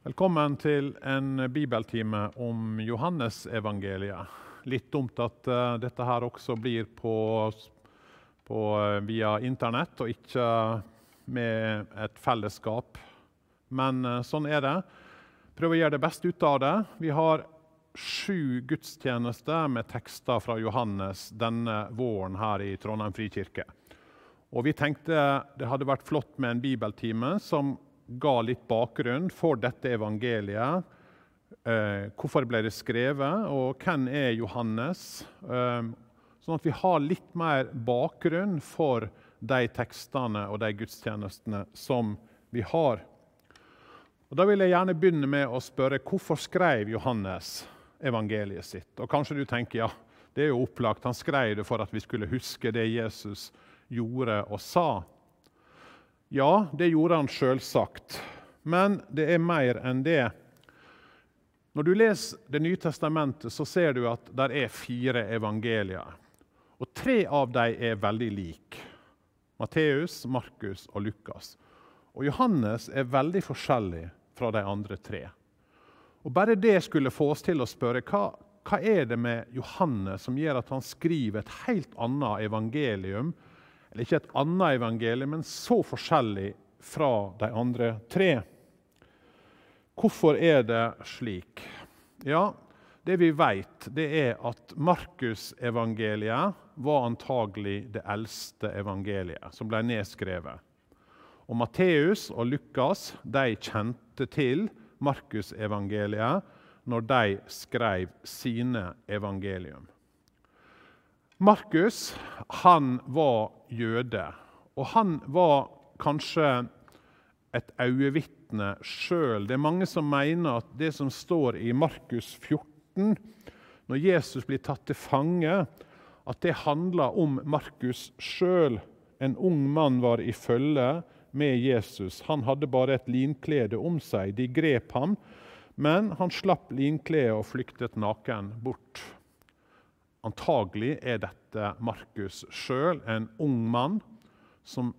Velkommen til en bibeltime om Johannesevangeliet. Litt dumt at uh, dette her også blir på, på, uh, via Internett og ikke med et fellesskap. Men uh, sånn er det. Prøv å gjøre det beste ut av det. Vi har sju gudstjenester med tekster fra Johannes denne våren her i Trondheim frikirke. Og vi tenkte det hadde vært flott med en bibeltime som ga litt bakgrunn for dette evangeliet. Eh, hvorfor ble det skrevet, og hvem er Johannes? Eh, sånn at vi har litt mer bakgrunn for de tekstene og de gudstjenestene som vi har. Og Da vil jeg gjerne begynne med å spørre hvorfor skrev Johannes evangeliet sitt? Og Kanskje du tenker ja, det er jo opplagt, han skrev det for at vi skulle huske det Jesus gjorde og sa. Ja, det gjorde han sjølsagt, men det er mer enn det. Når du leser Det nye testamentet, så ser du at det er fire evangelier. Og Tre av dem er veldig like. Matteus, Markus og Lukas. Og Johannes er veldig forskjellig fra de andre tre. Og Bare det skulle få oss til å spørre hva, hva er det med Johannes som gjør at han skriver et helt annet evangelium eller ikke et annet evangelium, men så forskjellig fra de andre tre. Hvorfor er det slik? Ja, Det vi vet, det er at Markusevangeliet var antagelig det eldste evangeliet som ble nedskrevet. Og Matteus og Lukas de kjente til Markusevangeliet når de skrev sine evangelium. Markus han var jøde, og han var kanskje et øyevitne sjøl. Det er mange som mener at det som står i Markus 14, når Jesus blir tatt til fange, at det handler om Markus sjøl. En ung mann var i følge med Jesus. Han hadde bare et linklede om seg. De grep ham, men han slapp linkledet og flyktet naken bort. Antagelig er dette Markus sjøl, en ung mann som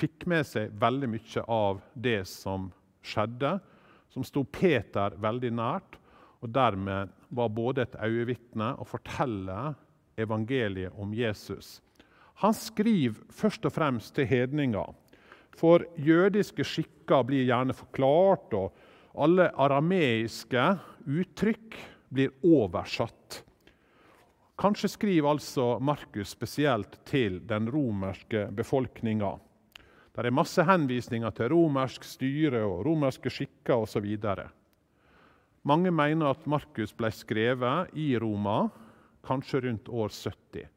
fikk med seg veldig mye av det som skjedde, som sto Peter veldig nært, og dermed var både et øyevitne og forteller evangeliet om Jesus. Han skriver først og fremst til hedninger, for jødiske skikker blir gjerne forklart, og alle arameiske uttrykk blir oversatt Kanskje skriver altså Markus spesielt til den romerske befolkninga. Det er masse henvisninger til romersk styre og romerske skikker osv. Mange mener at Markus ble skrevet i Roma, kanskje rundt år 70.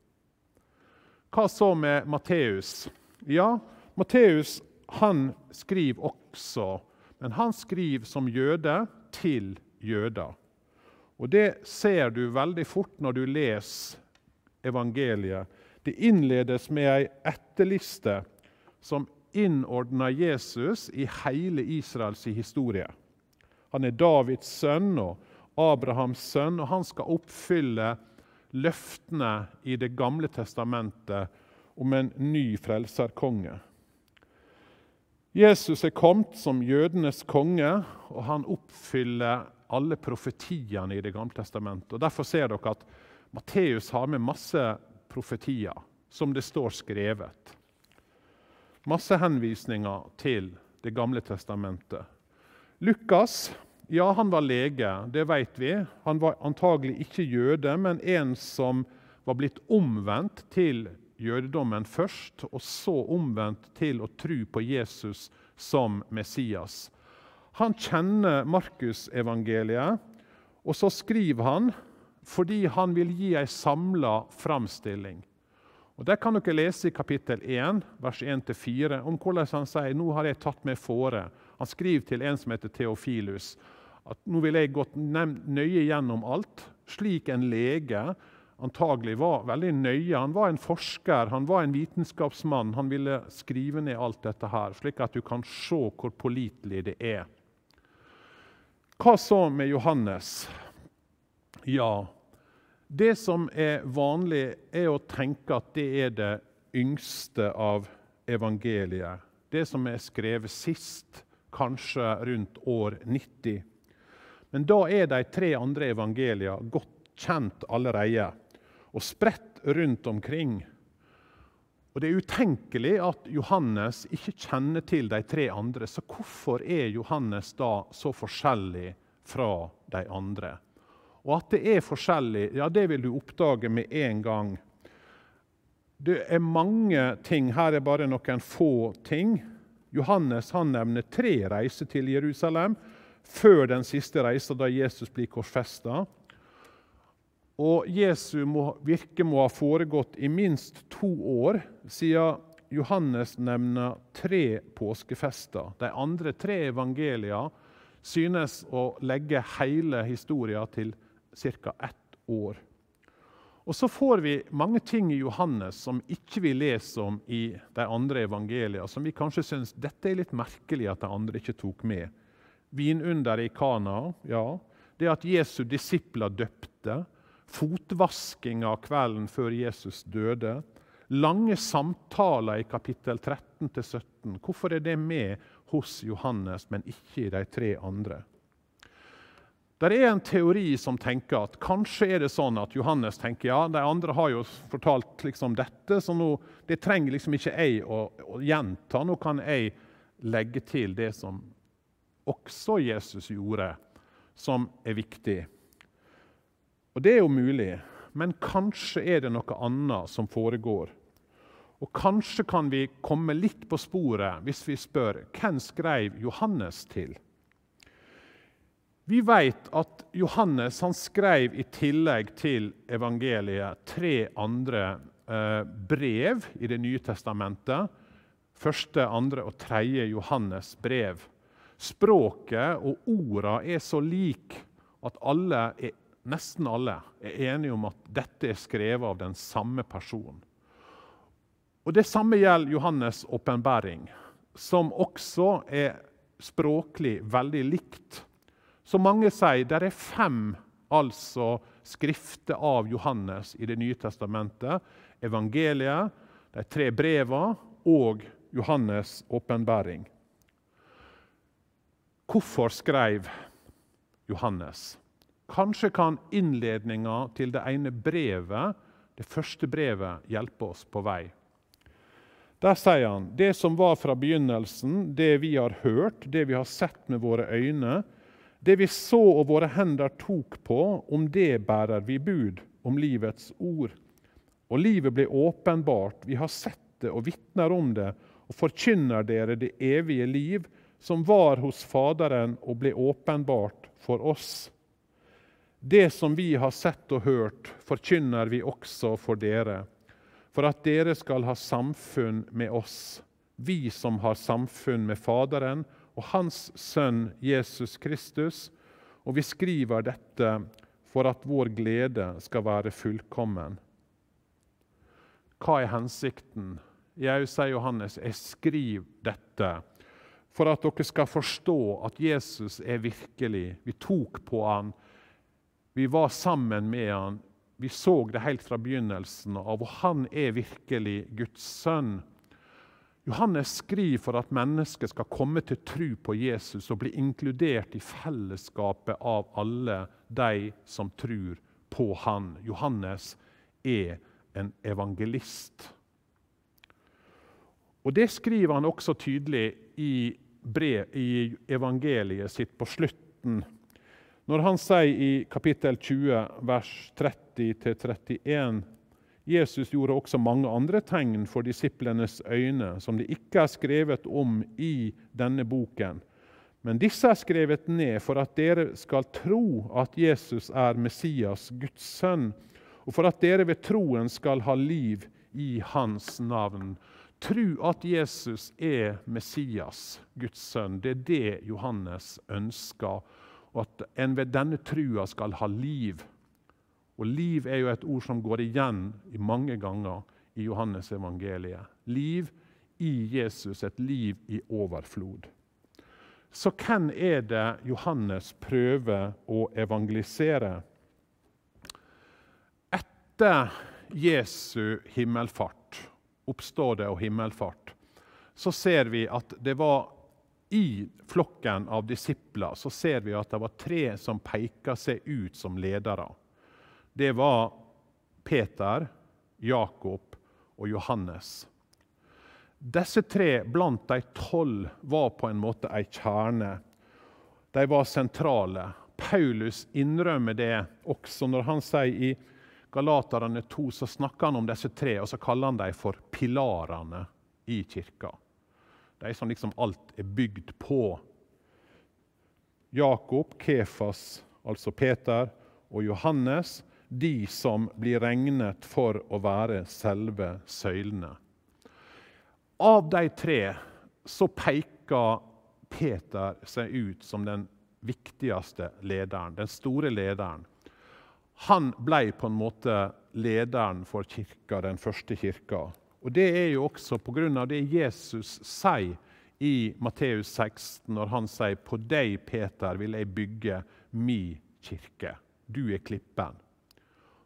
Hva så med Matteus? Ja, Matteus han skriver også, men han skriver som jøde til jøder. Og Det ser du veldig fort når du leser evangeliet. Det innledes med ei etterliste som innordner Jesus i hele Israels historie. Han er Davids sønn og Abrahams sønn, og han skal oppfylle løftene i Det gamle testamentet om en ny frelserkonge. Jesus er kommet som jødenes konge, og han oppfyller alle profetiene i Det gamle testamentet. Og Derfor ser dere at Matteus har med masse profetier som det står skrevet. Masse henvisninger til Det gamle testamentet. Lukas ja, han var lege, det vet vi. Han var antagelig ikke jøde, men en som var blitt omvendt til jødedommen først, og så omvendt til å tro på Jesus som Messias. Han kjenner Markusevangeliet, og så skriver han fordi han vil gi ei samla framstilling. Og Det kan dere lese i kapittel 1, vers 1-4, om hvordan han sier nå har jeg tatt meg fore. Han skriver til en som heter Theofilus, at nå vil jeg gått nøye gjennom alt, slik en lege antagelig var veldig nøye. Han var en forsker, han var en vitenskapsmann. Han ville skrive ned alt dette her, slik at du kan se hvor pålitelig det er. Hva så med Johannes? Ja, det som er vanlig, er å tenke at det er det yngste av evangeliet. Det som er skrevet sist, kanskje rundt år 90. Men da er de tre andre evangeliene godt kjent allerede og spredt rundt omkring. Og Det er utenkelig at Johannes ikke kjenner til de tre andre. Så hvorfor er Johannes da så forskjellig fra de andre? Og at det er forskjellig, ja, det vil du oppdage med en gang. Det er mange ting. Her er bare noen få ting. Johannes han nevner tre reiser til Jerusalem før den siste reisa, da Jesus blir korsfesta. Og Jesu virke må ha foregått i minst to år, siden Johannes nevner tre påskefester. De andre tre evangelia synes å legge hele historien til ca. ett år. Og Så får vi mange ting i Johannes som ikke vi leser om i de andre evangelia, som vi kanskje syns dette er litt merkelig at de andre ikke tok med. Vinunderet i Kana, ja. Det at Jesu disipler døpte fotvaskinga kvelden før Jesus døde. Lange samtaler i kapittel 13-17. Hvorfor er det med hos Johannes, men ikke i de tre andre? Det er en teori som tenker at kanskje er det sånn at Johannes tenker ja, de andre har jo fortalt liksom dette, så nå, det trenger liksom ikke jeg å, å gjenta. Nå kan jeg legge til det som også Jesus gjorde, som er viktig. Og Det er jo mulig, men kanskje er det noe annet som foregår. Og Kanskje kan vi komme litt på sporet hvis vi spør hvem skrev Johannes til. Vi vet at Johannes han skrev i tillegg til evangeliet tre andre eh, brev i Det nye testamentet. Første, andre og tredje Johannes brev. Språket og orda er så lik at alle er nesten alle er enige om at dette er skrevet av den samme personen. Og Det samme gjelder Johannes' åpenbaring, som også er språklig veldig likt. Så mange sier det er fem altså skrifter av Johannes i Det nye testamentet. Evangeliet, de tre brevene og Johannes' åpenbaring. Hvorfor skrev Johannes? Kanskje kan innledninga til det ene brevet, det første brevet, hjelpe oss på vei. Der sier han det som var fra begynnelsen, det vi har hørt, det vi har sett med våre øyne, det vi så og våre hender tok på, om det bærer vi bud om livets ord. Og livet blir åpenbart, vi har sett det og vitner om det, og forkynner dere det evige liv, som var hos Faderen og ble åpenbart for oss. Det som vi har sett og hørt, forkynner vi også for dere, for at dere skal ha samfunn med oss, vi som har samfunn med Faderen og Hans Sønn Jesus Kristus. Og vi skriver dette for at vår glede skal være fullkommen. Hva er hensikten? Jeg sier Johannes, jeg skriver dette for at dere skal forstå at Jesus er virkelig. Vi tok på han vi var sammen med han. Vi så det helt fra begynnelsen av, og han er virkelig Guds sønn. Johannes skriver for at mennesket skal komme til tro på Jesus og bli inkludert i fellesskapet av alle de som tror på han. Johannes er en evangelist. Og Det skriver han også tydelig i, brev, i evangeliet sitt på slutten når han sier i kapittel 20, vers 30-31 Jesus gjorde også mange andre tegn for disiplenes øyne, som det ikke er skrevet om i denne boken. Men disse er skrevet ned for at dere skal tro at Jesus er Messias, Guds sønn, og for at dere ved troen skal ha liv i hans navn. Tro at Jesus er Messias, Guds sønn. Det er det Johannes ønsker og at en ved denne trua skal ha liv. Og liv er jo et ord som går igjen mange ganger i Johannes evangeliet. Liv i Jesus, et liv i overflod. Så hvem er det Johannes prøver å evangelisere? Etter Jesu himmelfart, oppstår det og himmelfart, så ser vi at det var i flokken av disipler så ser vi at det var tre som peka seg ut som ledere. Det var Peter, Jakob og Johannes. Disse tre blant de tolv var på en måte ei kjerne. De var sentrale. Paulus innrømmer det også når han sier i Galaterne 2 så snakker han om disse tre, og så kaller han dem for pilarene i kirka. De som liksom alt er bygd på. Jakob, Kefas, altså Peter, og Johannes, de som blir regnet for å være selve søylene. Av de tre så peker Peter seg ut som den viktigste lederen, den store lederen. Han ble på en måte lederen for kirka, den første kirka. Og Det er jo også pga. det Jesus sier i Matteus 16, når han sier 'På deg, Peter, vil jeg bygge mi kirke'. Du er klippen.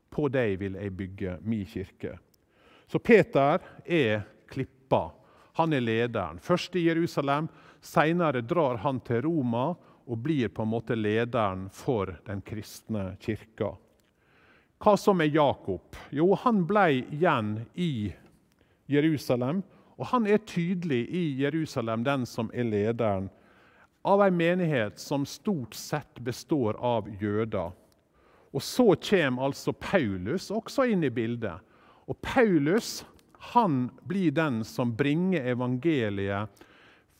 På deg vil jeg bygge mi kirke. Så Peter er klippa. Han er lederen. Først i Jerusalem, senere drar han til Roma og blir på en måte lederen for den kristne kirka. Hva som er Jakob? Jo, han ble igjen i Jerusalem. Og han er tydelig i Jerusalem, den som er lederen av en menighet som stort sett består av jøder. Og Så kommer altså Paulus også inn i bildet. Og Paulus han blir den som bringer evangeliet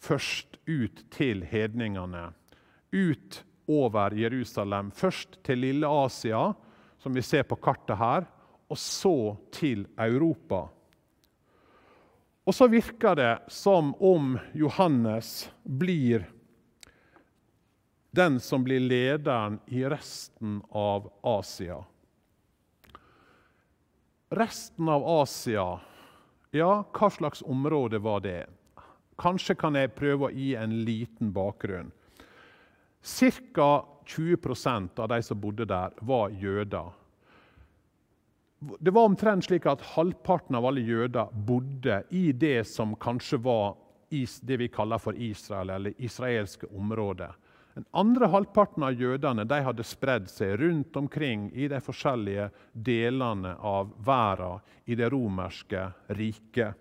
først ut til hedningene. Ut over Jerusalem. Først til Lille Asia, som vi ser på kartet her, og så til Europa. Og så virker det som om Johannes blir den som blir lederen i resten av Asia. Resten av Asia, ja, hva slags område var det? Kanskje kan jeg prøve å gi en liten bakgrunn. Ca. 20% av de som bodde der, var jøder. Det var omtrent slik at halvparten av alle jøder bodde i det som kanskje var det vi kaller for Israel, eller israelske områder. Den andre halvparten av jødene de hadde spredd seg rundt omkring i de forskjellige delene av verden i det romerske riket.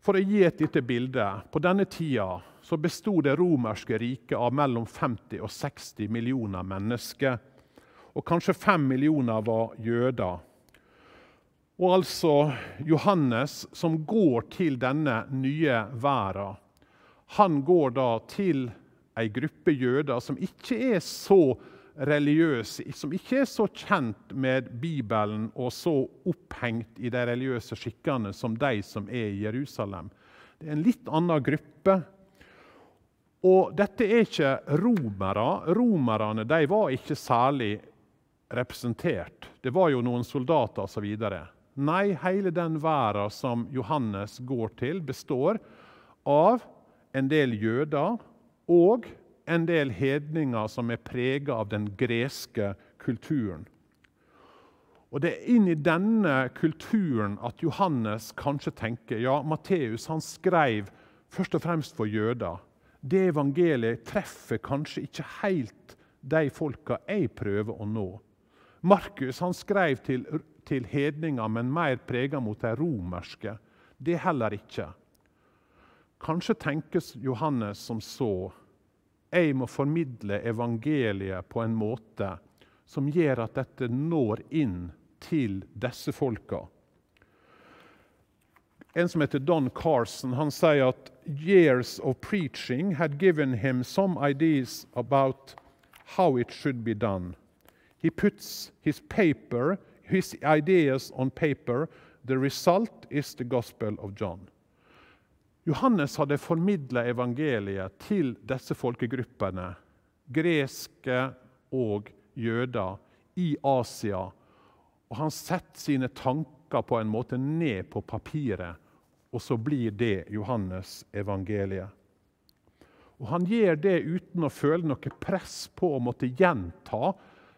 For å gi et lite bilde På denne tida så bestod det romerske riket av mellom 50 og 60 millioner mennesker og kanskje fem millioner var jøder. Og altså Johannes, som går til denne nye verden, han går da til ei gruppe jøder som ikke er så religiøse, som ikke er så kjent med Bibelen og så opphengt i de religiøse skikkene som de som er i Jerusalem. Det er en litt annen gruppe. Og dette er ikke romere. Romerne de var ikke særlig representert. Det var jo noen soldater osv. Nei, hele den verden som Johannes går til, består av en del jøder og en del hedninger som er prega av den greske kulturen. Og Det er inn i denne kulturen at Johannes kanskje tenker ja, Matteus han skrev først og fremst for jøder. Det evangeliet treffer kanskje ikke helt de folka jeg prøver å nå. Markus han skrev til, til hedninger, men mer prega mot de romerske. Det heller ikke. Kanskje tenkes Johannes som så. Jeg må formidle evangeliet på en måte som gjør at dette når inn til disse folka. En som heter Don Carson, han sier at years of preaching had given him some ideas about how it should be done. He puts his paper, his ideas on paper. The result is the gospel of John. Johannes hadde formidla evangeliet til disse folkegruppene, greske og jøder, i Asia. Og han setter sine tanker på en måte ned på papiret, og så blir det Johannes evangeliet. Og Han gjør det uten å føle noe press på å måtte gjenta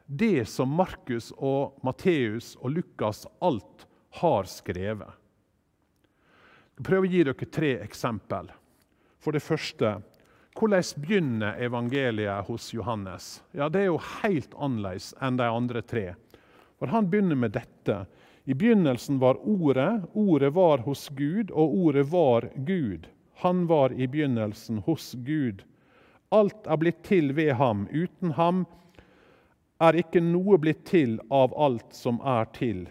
det som Markus og Matteus og Lukas alt har skrevet. Jeg prøver å gi dere tre eksempel. For det første Hvordan begynner evangeliet hos Johannes? Ja, Det er jo helt annerledes enn de andre tre. For Han begynner med dette. I begynnelsen var Ordet, Ordet var hos Gud, og Ordet var Gud. Han var i begynnelsen hos Gud. Alt er blitt til ved ham. Uten ham er ikke noe blitt til av alt som er til.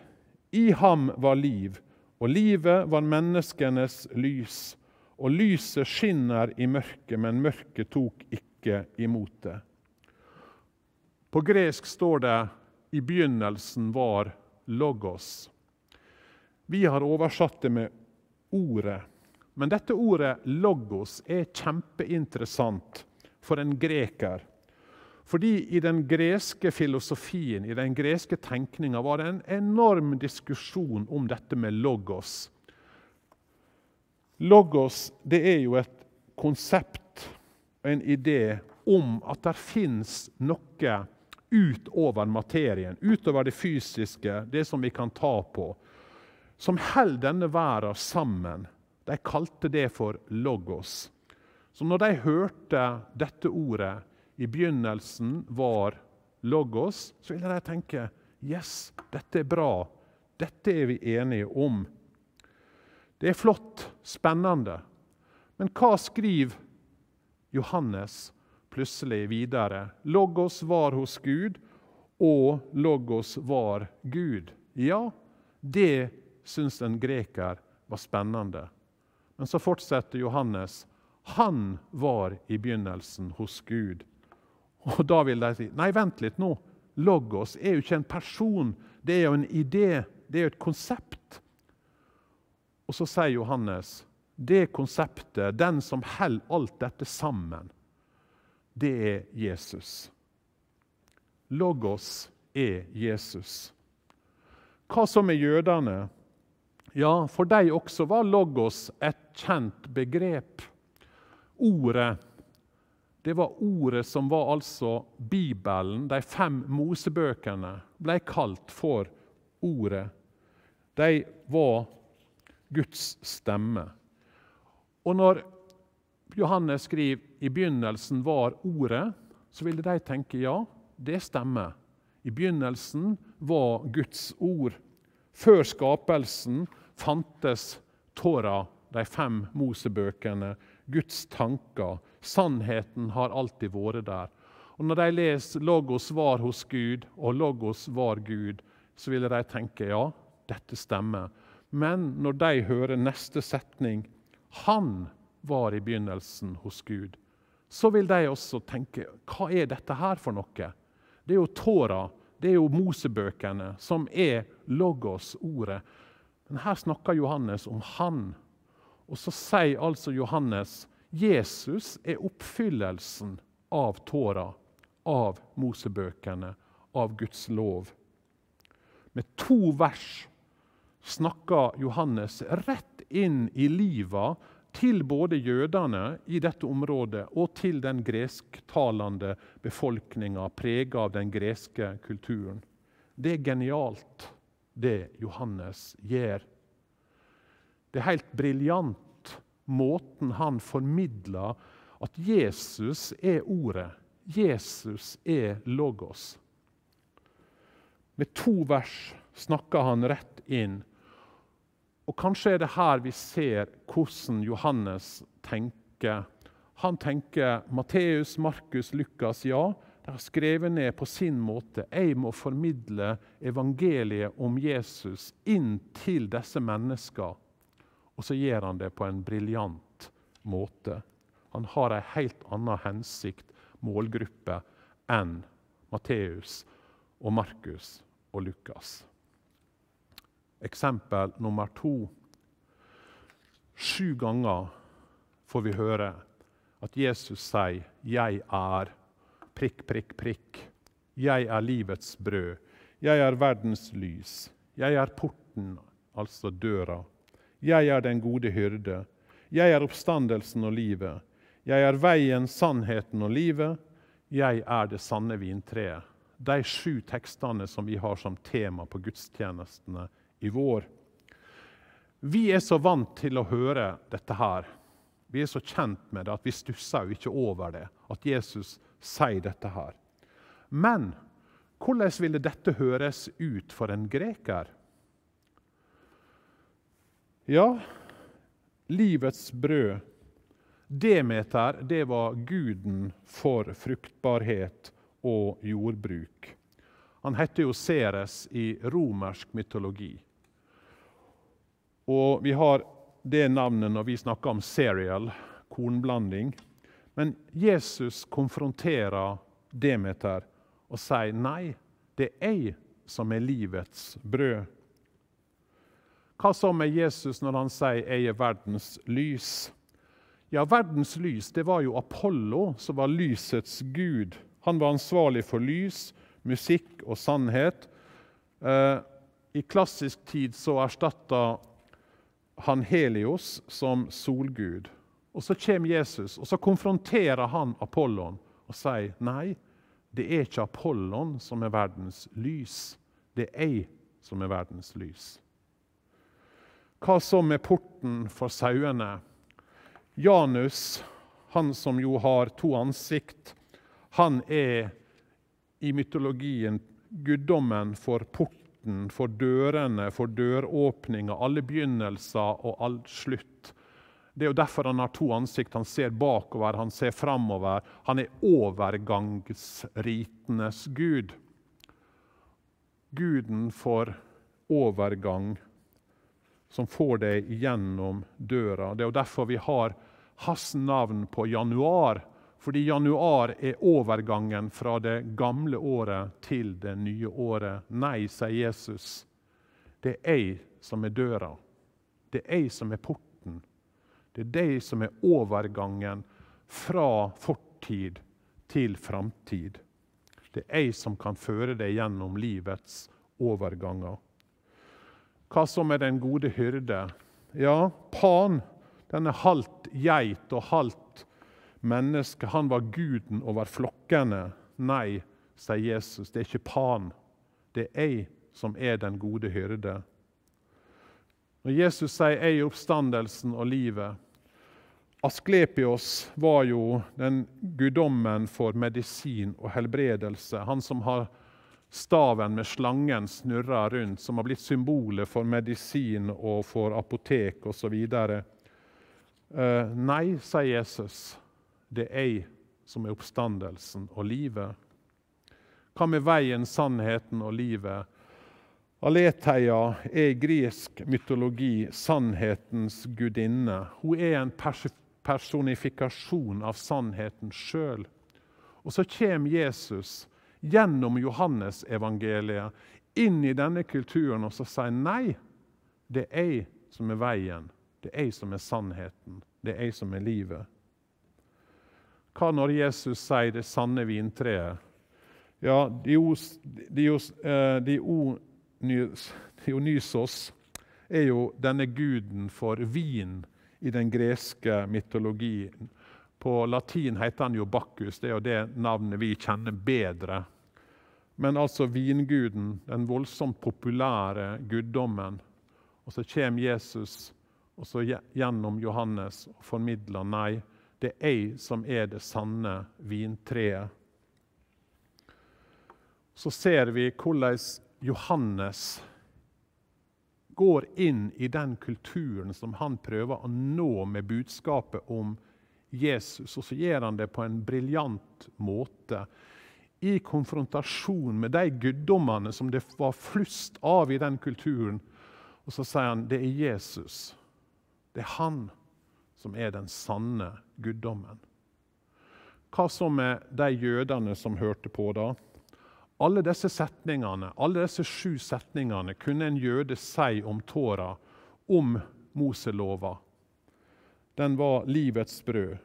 I ham var liv, og livet var menneskenes lys. Og lyset skinner i mørket, men mørket tok ikke imot det. På gresk står det 'i begynnelsen var logos'. Vi har oversatt det med 'ordet'. Men dette ordet 'logos' er kjempeinteressant for en greker. Fordi i den greske filosofien, i den greske tenkninga, var det en enorm diskusjon om dette med logos. Logos det er jo et konsept, en idé, om at det fins noe utover materien, utover det fysiske, det som vi kan ta på, som holder denne verden sammen. De kalte det for logos. Så når de hørte dette ordet, i begynnelsen var logos, så ville de tenke yes, dette er bra, dette er vi enige om. Det er flott, spennende. Men hva skriver Johannes plutselig videre? Logos var hos Gud, og Logos var Gud. Ja, det syns en greker var spennende. Men så fortsetter Johannes. Han var i begynnelsen hos Gud. Og da vil de si nei, vent litt nå. Logos er jo ikke en person, det er jo en idé, det er jo et konsept. Og så sier Johannes det konseptet, den som holder alt dette sammen, det er Jesus. Logos er Jesus. Hva så med jødene? Ja, for dem også var logos et kjent begrep. Ordet det var ordet som var altså Bibelen, de fem Mosebøkene, ble kalt for Ordet. De var Guds stemme. Og når Johannes skriver 'i begynnelsen var Ordet', så ville de tenke ja, det stemmer. I begynnelsen var Guds ord. Før skapelsen fantes Tora, de fem Mosebøkene, Guds tanker. Sannheten har alltid vært der. Og Når de leser 'Logos var hos Gud' og 'Logos var Gud', så ville de tenke ja, dette stemmer. Men når de hører neste setning 'Han var i begynnelsen hos Gud', så vil de også tenke 'Hva er dette her for noe?' Det er jo Tora, det er jo Mosebøkene, som er Logos-ordet. Men her snakker Johannes om Han. Og så sier altså Johannes Jesus er oppfyllelsen av Tora, av Mosebøkene, av Guds lov. Med to vers snakker Johannes rett inn i livet til både jødene i dette området og til den gresktalende befolkninga prega av den greske kulturen. Det er genialt, det Johannes gjør. Det er helt briljant måten han formidler at Jesus er ordet. Jesus er logos. Med to vers snakker han rett inn og Kanskje er det her vi ser hvordan Johannes tenker. Han tenker Matteus, Markus, Lukas. Ja, de har skrevet ned på sin måte. Jeg må formidle evangeliet om Jesus inn til disse menneskene. Og så gjør han det på en briljant måte. Han har en helt annen hensikt, målgruppe, enn Matteus og Markus og Lukas. Eksempel nummer to. Sju ganger får vi høre at Jesus sier 'Jeg er'. Prikk, prikk, prikk. Jeg er livets brød. Jeg er verdens lys. Jeg er porten, altså døra. Jeg er den gode hyrde. Jeg er oppstandelsen og livet. Jeg er veien, sannheten og livet. Jeg er det sanne vintreet. De sju tekstene som vi har som tema på gudstjenestene i vår. Vi er så vant til å høre dette her. Vi er så kjent med det at vi stusser jo ikke over det, at Jesus sier dette her. Men hvordan ville dette høres ut for en greker? Ja, livets brød. Demeter det var guden for fruktbarhet og jordbruk. Han heter jo Ceres i romersk mytologi. Og vi har det navnet når vi snakker om cereal, kornblanding. Men Jesus konfronterer Demeter og sier nei, det er jeg som er livets brød. Hva så med Jesus når han sier 'jeg er verdens lys'? Ja, verdens lys det var jo Apollo, som var lysets gud. Han var ansvarlig for lys, musikk og sannhet. Eh, I klassisk tid så erstatta han Helios som solgud. Og Så kommer Jesus og så konfronterer han Apollon og sier nei, det er ikke Apollon som er verdens lys. Det er jeg som er verdens lys. Hva så med porten for sauene? Janus, han som jo har to ansikt, han er i mytologien guddommen for porten for dørene, for døråpninger, alle begynnelser og all slutt. Det er jo derfor han har to ansikt. Han ser bakover, han ser framover. Han er overgangsritenes gud. Guden for overgang, som får deg gjennom døra. Det er jo derfor vi har hans navn på januar fordi januar er overgangen fra det gamle året til det nye året. Nei, sier Jesus. Det er jeg som er døra. Det er jeg som er porten. Det er deg som er overgangen fra fortid til framtid. Det er jeg som kan føre deg gjennom livets overganger. Hva som er den gode hyrde? Ja, Pan, denne halvt geit og halvt menneske. Han var guden over flokkene. Nei, sier Jesus, det er ikke Pan. Det er jeg som er den gode hyrde. Når Jesus sier 'jeg er oppstandelsen og livet' Asklepios var jo den guddommen for medisin og helbredelse. Han som har staven med slangen snurra rundt, som har blitt symbolet for medisin og for apotek osv. Uh, nei, sier Jesus. Det er jeg som er oppstandelsen og livet. Hva med veien, sannheten og livet? Aletheia er i gresk mytologi sannhetens gudinne. Hun er en personifikasjon av sannheten sjøl. Og så kommer Jesus gjennom Johannesevangeliet inn i denne kulturen og så sier nei, det er jeg som er veien, det er jeg som er sannheten, det er jeg som er livet. Hva når Jesus sier 'det sanne vintreet'? Ja, Dionysos er jo denne guden for vin i den greske mytologien. På latin heter han jo Bakkus, det er jo det navnet vi kjenner bedre. Men altså vinguden, den voldsomt populære guddommen. Og så kommer Jesus og så gjennom Johannes og formidler nei, det er jeg som er det sanne vintreet. Så ser vi hvordan Johannes går inn i den kulturen som han prøver å nå med budskapet om Jesus. Og så gjør han det på en briljant måte. I konfrontasjon med de guddommene som det var flust av i den kulturen. Og så sier han det er Jesus. Det er han som er den sanne guddommen. Hva så med de jødene som hørte på da? Alle disse setningene, alle disse sju setningene kunne en jøde si om Tora, om Moselova. Den var livets brød.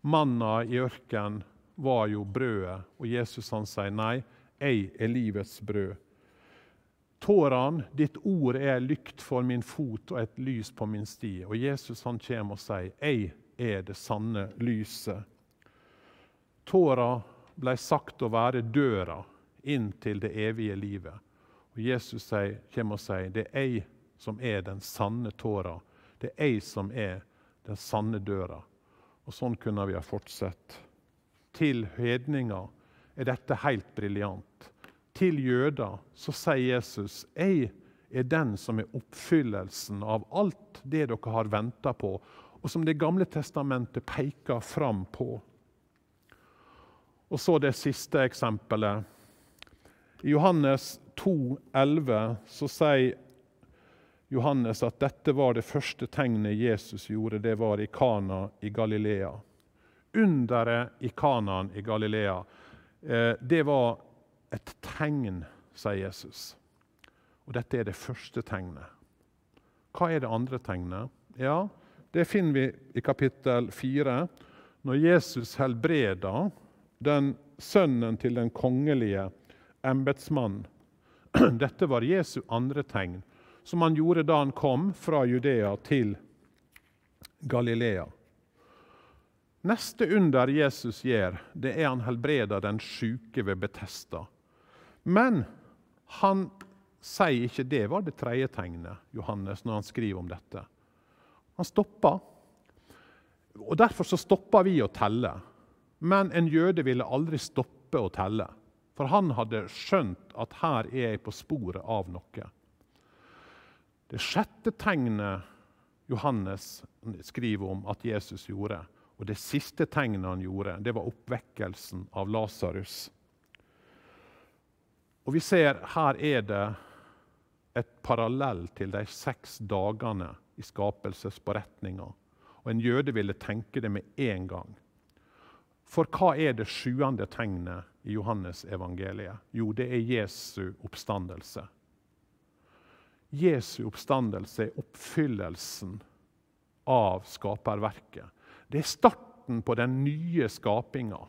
Manna i ørkenen var jo brødet, og Jesus han sier nei, jeg er livets brød. Tårene, ditt ord er lykt for min fot og et lys på min sti. Og Jesus han kommer og sier, 'Jeg er det sanne lyset'. Tåra ble sagt å være døra inn til det evige livet. Og Jesus kommer og sier, 'Det er jeg som er den sanne tåra'. Det er jeg som er den sanne døra. Og sånn kunne vi ha fortsatt. Til hedninger er dette helt briljant. Til jøder så sier Jesus jeg er den som er oppfyllelsen av alt det dere har venta på, og som Det gamle testamentet peker fram på. Og så det siste eksempelet. I Johannes 2, 11, så sier Johannes at dette var det første tegnet Jesus gjorde. Det var i Kana i Galilea. Underet i Kanaan i Galilea, eh, det var et tegn, sier Jesus. Og dette er det første tegnet. Hva er det andre tegnet? Ja, Det finner vi i kapittel 4, når Jesus helbreder den sønnen til den kongelige embetsmannen. Dette var Jesu andre tegn, som han gjorde da han kom fra Judea til Galilea. Neste under Jesus gjør, det er han helbreder den syke ved Betesta. Men han sier ikke det var det tredje tegnet, Johannes, når han skriver om dette. Han stopper. Og Derfor så stopper vi å telle. Men en jøde ville aldri stoppe å telle. For han hadde skjønt at her er jeg på sporet av noe. Det sjette tegnet Johannes skriver om at Jesus gjorde, og det siste tegnet han gjorde, det var oppvekkelsen av Lasarus. Og vi ser her er det et parallell til de seks dagene i skapelsesberetninga. Og en jøde ville tenke det med en gang. For hva er det sjuende tegnet i Johannes evangeliet? Jo, det er Jesu oppstandelse. Jesu oppstandelse er oppfyllelsen av skaperverket. Det er starten på den nye skapinga.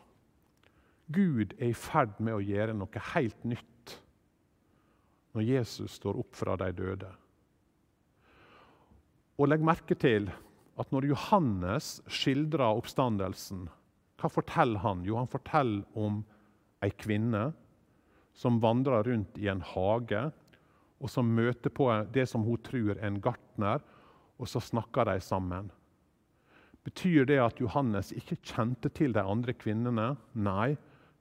Gud er i ferd med å gjøre noe helt nytt når Jesus står opp fra de døde. Og Legg merke til at når Johannes skildrer oppstandelsen, hva forteller han? Jo, han forteller om ei kvinne som vandrer rundt i en hage, og som møter på det som hun tror er en gartner, og så snakker de sammen. Betyr det at Johannes ikke kjente til de andre kvinnene? Nei,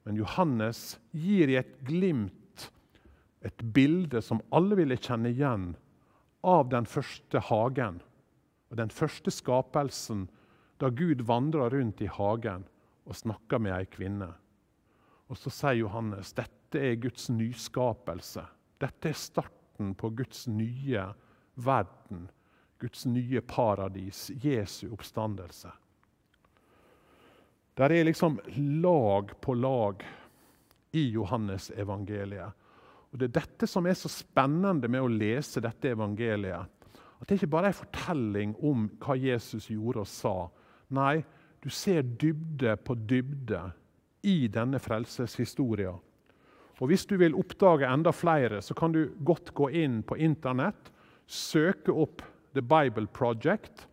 men Johannes gir i et glimt et bilde som alle ville kjenne igjen av den første hagen. Og den første skapelsen da Gud vandra rundt i hagen og snakka med ei kvinne. Og så sier Johannes dette er Guds nyskapelse. Dette er starten på Guds nye verden, Guds nye paradis, Jesu oppstandelse. Der er liksom lag på lag i Johannes evangeliet. Og Det er dette som er så spennende med å lese dette evangeliet. At det ikke bare er en fortelling om hva Jesus gjorde og sa. Nei, du ser dybde på dybde i denne frelseshistoria. Og Hvis du vil oppdage enda flere, så kan du godt gå inn på Internett, søke opp The Bible Project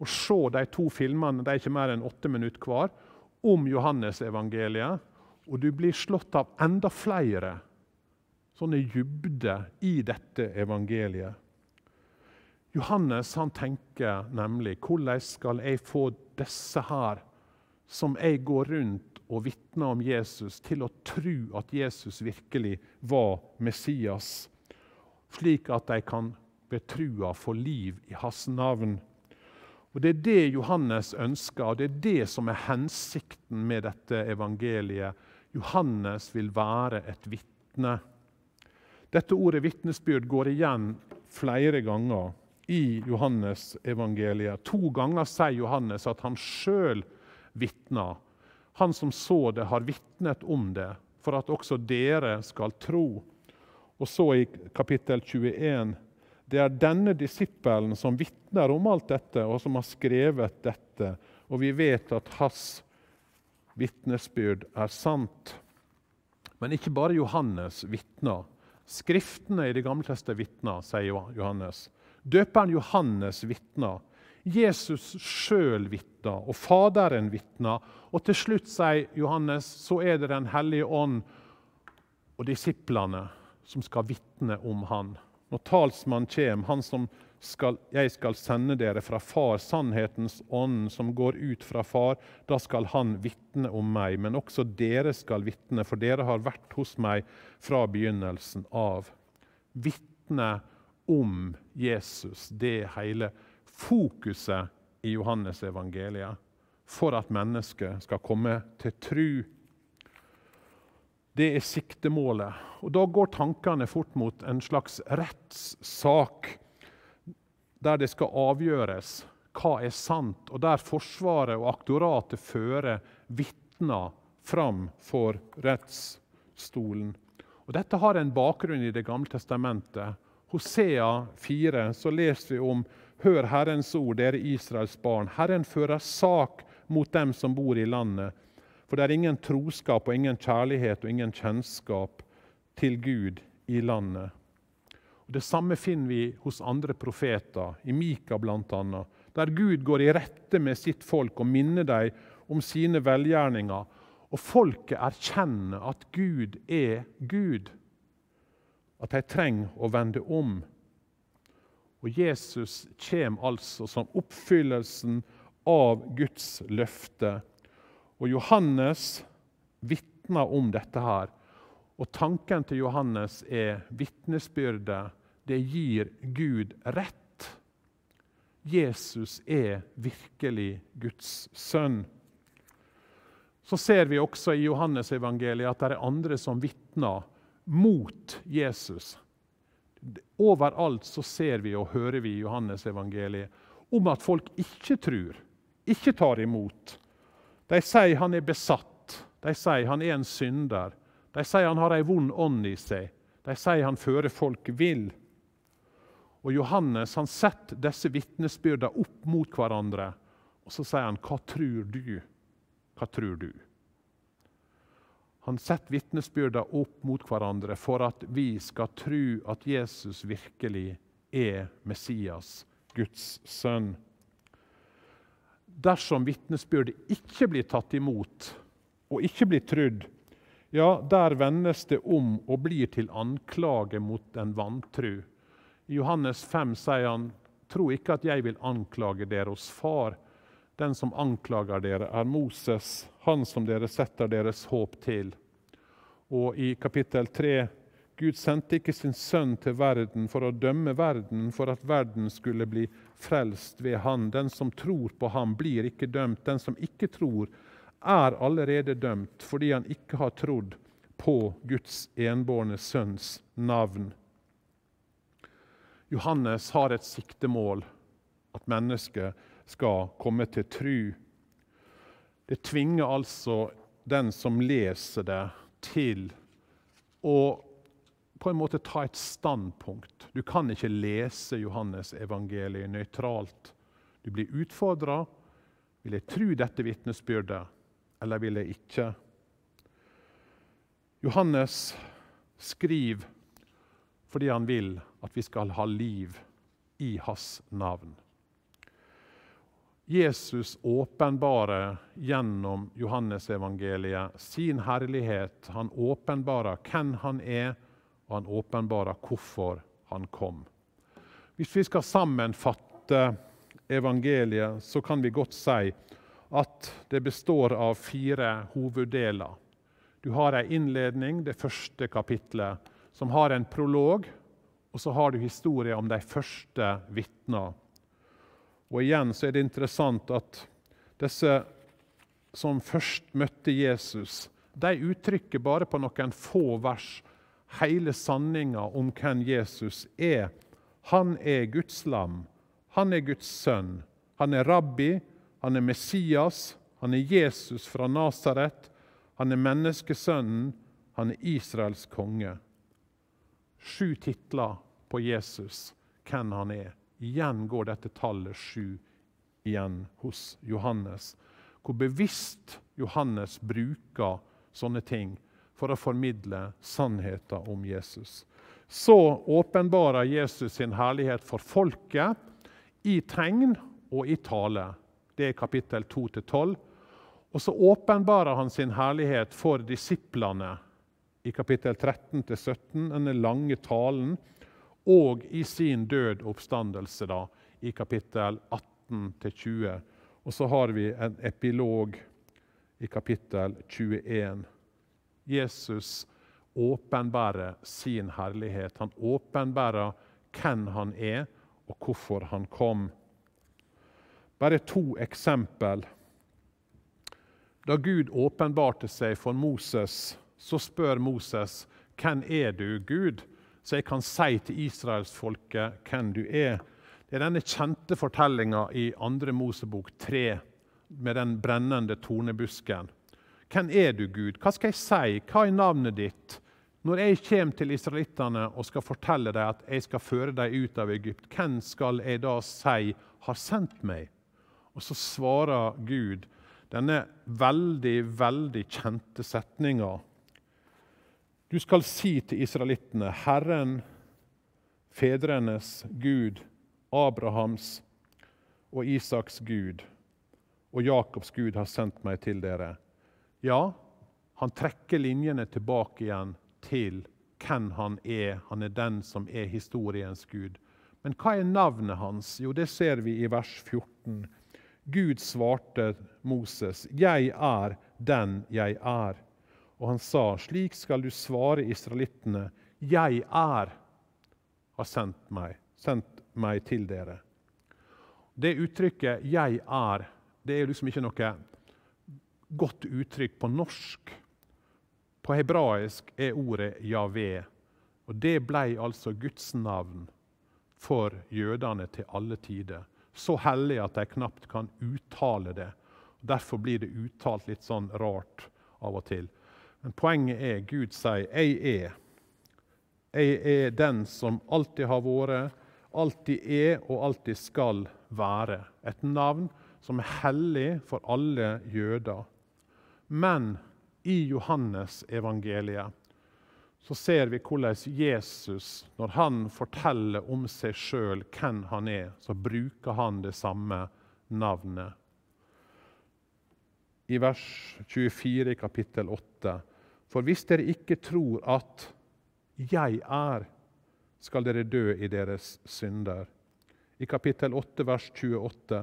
og se de to filmene de er ikke mer enn åtte minutter hver, om Johannesevangeliet. Og du blir slått av enda flere sånne dybder i dette evangeliet. Johannes han tenker nemlig hvordan skal jeg få disse her, som jeg går rundt og vitner om Jesus, til å tro at Jesus virkelig var Messias, slik at de kan bli trua få liv i hans navn. Og Det er det Johannes ønsker, og det er det som er hensikten med dette evangeliet. Johannes vil være et vitne. Dette ordet vitnesbyrd går igjen flere ganger i Johannes evangeliet. To ganger sier Johannes at han sjøl vitner. Han som så det, har vitnet om det, for at også dere skal tro. Og så i kapittel 21.: Det er denne disippelen som vitner om alt dette, og som har skrevet dette. Og vi vet at hans vitnesbyrd er sant. Men ikke bare Johannes vitner. Skriftene i Det gamle testet vitner, sier Johannes. Døperen Johannes vitner. Jesus sjøl vitner, og Faderen vitner. Og til slutt, sier Johannes, så er det Den hellige ånd og disiplene som skal vitne om han. Når talsmannen kommer, han som skal, jeg skal sende dere fra Far, sannhetens ånd som går ut fra Far. Da skal Han vitne om meg, men også dere skal vitne, for dere har vært hos meg fra begynnelsen av. Vitne om Jesus, det hele fokuset i Johannes evangeliet, for at mennesket skal komme til tru. Det er siktemålet. Og Da går tankene fort mot en slags rettssak der det skal avgjøres hva er sant, og der Forsvaret og aktoratet fører vitner fram for rettsstolen. Og Dette har en bakgrunn i Det gamle testamentet. Hosea 4 så leser vi om Hør Herrens ord, dere Israels barn. Herren fører sak mot dem som bor i landet. For det er ingen troskap og ingen kjærlighet og ingen kjennskap til Gud i landet. Det samme finner vi hos andre profeter, i Mika bl.a., der Gud går i rette med sitt folk og minner dem om sine velgjerninger. Og folket erkjenner at Gud er Gud, at de trenger å vende om. Og Jesus kommer altså som oppfyllelsen av Guds løfte. Og Johannes vitner om dette her. Og tanken til Johannes er vitnesbyrdet det gir Gud rett. Jesus er virkelig Guds sønn. Så ser vi også i Johannes evangeliet at det er andre som vitner mot Jesus. Overalt så ser vi og hører vi i Johannesevangeliet om at folk ikke tror, ikke tar imot. De sier han er besatt, de sier han er en synder. De sier han har ei vond ånd i seg. De sier han fører folk vill. Og Johannes han setter disse vitnesbyrdene opp mot hverandre. Og så sier han, 'Hva tror du?' Hva tror du? Han setter vitnesbyrda opp mot hverandre for at vi skal tro at Jesus virkelig er Messias, Guds sønn. Dersom vitnesbyrdet ikke blir tatt imot og ikke blir trudd, ja, der vendes det om og blir til anklage mot den vantru. I Johannes 5 sier han, tro ikke at jeg vil anklage dere hos far. Den som anklager dere, er Moses, han som dere setter deres håp til. Og i kapittel 3 Gud sendte ikke sin sønn til verden for å dømme verden, for at verden skulle bli frelst ved han. Den som tror på ham, blir ikke dømt. Den som ikke tror, er allerede dømt fordi han ikke har trodd på Guds enbårne sønns navn. Johannes har et siktemål, at mennesket skal komme til tru. Det tvinger altså den som leser det, til å på en måte ta et standpunkt. Du kan ikke lese Johannes evangeliet nøytralt. Du blir utfordra. Vil jeg tro dette vitnesbyrdet, eller vil jeg ikke? Johannes skriver fordi han vil at vi skal ha liv i hans navn. Jesus åpenbarer gjennom Johannesevangeliet sin herlighet. Han åpenbarer hvem han er, og han åpenbarer hvorfor han kom. Hvis vi skal sammenfatte evangeliet, så kan vi godt si at det består av fire hoveddeler. Du har ei innledning, det første kapitlet, som har en prolog, og så har du historien om de første vitnene. Og igjen så er det interessant at disse som først møtte Jesus, de uttrykker bare på noen få vers hele sanninga om hvem Jesus er. Han er Guds lam. Han er Guds sønn. Han er rabbi. Han er Messias. Han er Jesus fra Nasaret. Han er menneskesønnen. Han er Israels konge sju titler på Jesus, hvem han er. Igjen går dette tallet sju igjen hos Johannes. Hvor bevisst Johannes bruker sånne ting for å formidle sannheten om Jesus. Så åpenbarer Jesus sin herlighet for folket i tegn og i tale. Det er kapittel 2-12. Og så åpenbarer han sin herlighet for disiplene i kapittel 13-17, denne lange talen og i sin død oppstandelse, da, i kapittel 18-20. Og så har vi en epilog i kapittel 21. Jesus åpenbærer sin herlighet. Han åpenbærer hvem han er, og hvorfor han kom. Bare to eksempel. Da Gud åpenbarte seg for Moses, så spør Moses hvem er du, Gud, så jeg kan si til israelsfolket hvem du er. Det er denne kjente fortellinga i 2. Mosebok 3 med den brennende tornebusken. Hvem er du, Gud? Hva skal jeg si? Hva er navnet ditt? Når jeg kommer til israelittene og skal fortelle dem at jeg skal føre dem ut av Egypt, hvem skal jeg da si har sendt meg? Og så svarer Gud denne veldig, veldig kjente setninga. Du skal si til israelittene, Herren, fedrenes Gud, Abrahams og Isaks Gud og Jakobs Gud har sendt meg til dere. Ja, han trekker linjene tilbake igjen til hvem han er. Han er den som er historiens Gud. Men hva er navnet hans? Jo, det ser vi i vers 14. Gud svarte Moses, 'Jeg er den jeg er.' Og han sa, 'Slik skal du svare israelittene.' 'Jeg er har sendt meg, sendt meg til dere.' Det uttrykket 'jeg er' det er liksom ikke noe godt uttrykk på norsk. På hebraisk er ordet Javé. Og det ble altså Guds navn for jødene til alle tider. Så hellig at de knapt kan uttale det. Derfor blir det uttalt litt sånn rart av og til. Men poenget er Gud sier 'Jeg er'. Jeg er den som alltid har vært, alltid er og alltid skal være. Et navn som er hellig for alle jøder. Men i Johannes evangeliet så ser vi hvordan Jesus, når han forteller om seg sjøl, hvem han er, så bruker han det samme navnet. I vers 24 i kapittel 8.: For hvis dere ikke tror at jeg er, skal dere dø i deres synder. I kapittel 8, vers 28.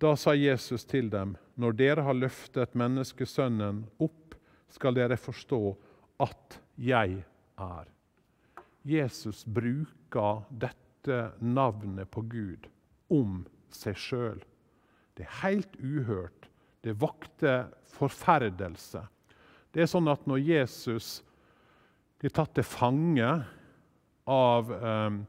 Da sa Jesus til dem, når dere har løftet menneskesønnen opp, skal dere forstå at jeg er. Jesus bruker dette navnet på Gud om seg sjøl. Det er helt uhørt. Det vakte forferdelse. Det er sånn at når Jesus blir tatt til fange av um,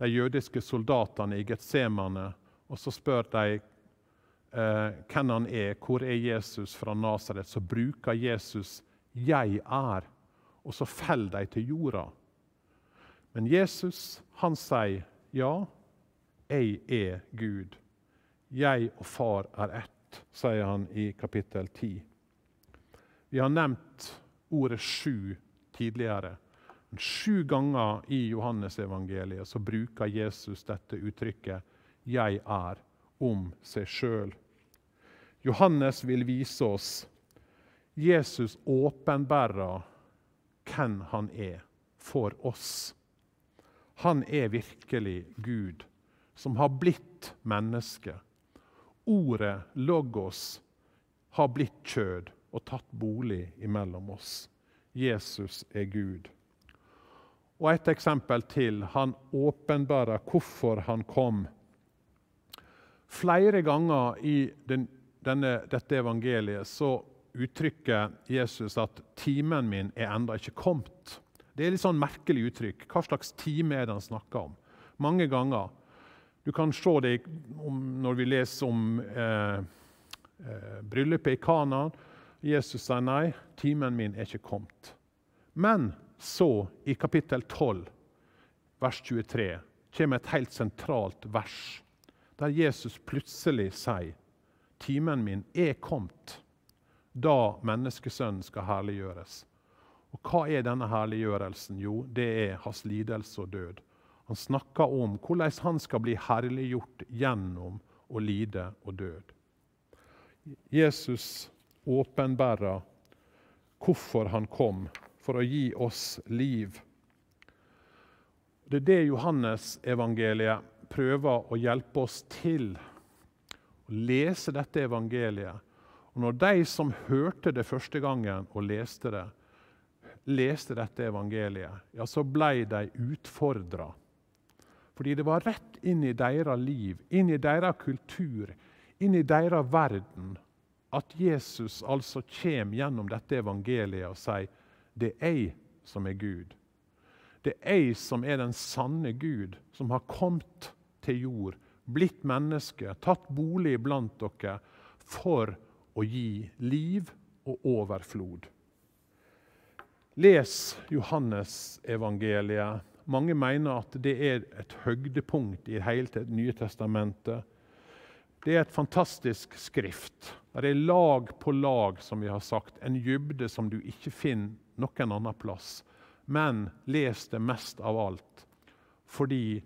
de jødiske soldatene i Getsemane, og så spør de eh, hvem han er, hvor er Jesus fra Nasaret, så bruker Jesus 'jeg er', og så faller de til jorda. Men Jesus han sier, 'Ja, jeg er Gud'. 'Jeg og Far er ett', sier han i kapittel 10. Vi har nevnt ordet sju tidligere. Sju ganger i Johannesevangeliet så bruker Jesus dette uttrykket 'jeg er' om seg sjøl. Johannes vil vise oss Jesus åpenbærer hvem han er for oss. Han er virkelig Gud, som har blitt menneske. Ordet logos har blitt kjød og tatt bolig imellom oss. Jesus er Gud. Og et eksempel til. Han åpenbærer hvorfor han kom. Flere ganger i den, denne, dette evangeliet så uttrykker Jesus at 'timen min er ennå ikke kommet'. Det er litt sånn merkelig uttrykk. Hva slags time er det han snakker om? Mange ganger. Du kan se det når vi leser om eh, eh, bryllupet i Kana. Jesus sier nei, timen min er ikke kommet. Men så, i kapittel 12, vers 23, kommer et helt sentralt vers der Jesus plutselig sier timen min er kommet da menneskesønnen skal herliggjøres. Og Hva er denne herliggjørelsen? Jo, det er hans lidelse og død. Han snakker om hvordan han skal bli herliggjort gjennom å lide og død. Jesus åpenbærer hvorfor han kom, for å gi oss liv. Det er det Johannes-evangeliet prøver å hjelpe oss til. Å lese dette evangeliet. Og når de som hørte det første gangen og leste det, leste dette evangeliet, ja, så ble de utfordra. Fordi det var rett inn i deres liv, inn i deres kultur, inn i deres verden, at Jesus altså kommer gjennom dette evangeliet og sier det er jeg som er Gud. Det er jeg som er den sanne Gud, som har kommet til jord, blitt menneske, tatt bolig blant dere for å gi liv og overflod. Les Johannes-evangeliet. Mange mener at det er et høydepunkt i hele nye testamentet. Det er et fantastisk skrift. Det er lag på lag, som vi har sagt. En dybde som du ikke finner noen annen plass. Men les det mest av alt fordi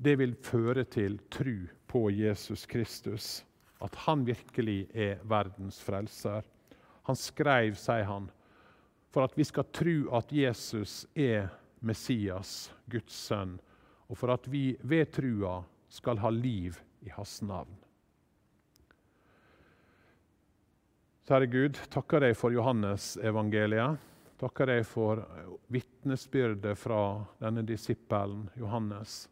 det vil føre til tru på Jesus Kristus. At han virkelig er verdens frelser. Han skrev, sier han, for at vi skal tro at Jesus er Messias, Guds sønn, og for at vi ved trua skal ha liv i hans navn. Kjære Gud, takker deg for Johannes-evangeliet. Takker deg for vitnesbyrdet fra denne disippelen Johannes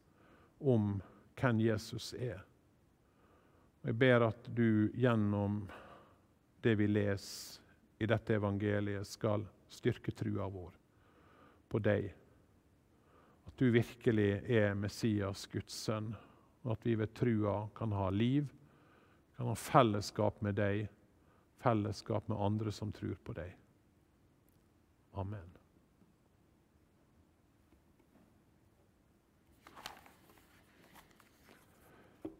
om hvem Jesus er. Jeg ber at du gjennom det vi leser i dette evangeliet, skal styrke trua vår på deg. At du virkelig er Messias, Guds sønn, og at vi ved trua kan ha liv, kan ha fellesskap med deg, fellesskap med andre som tror på deg. Amen.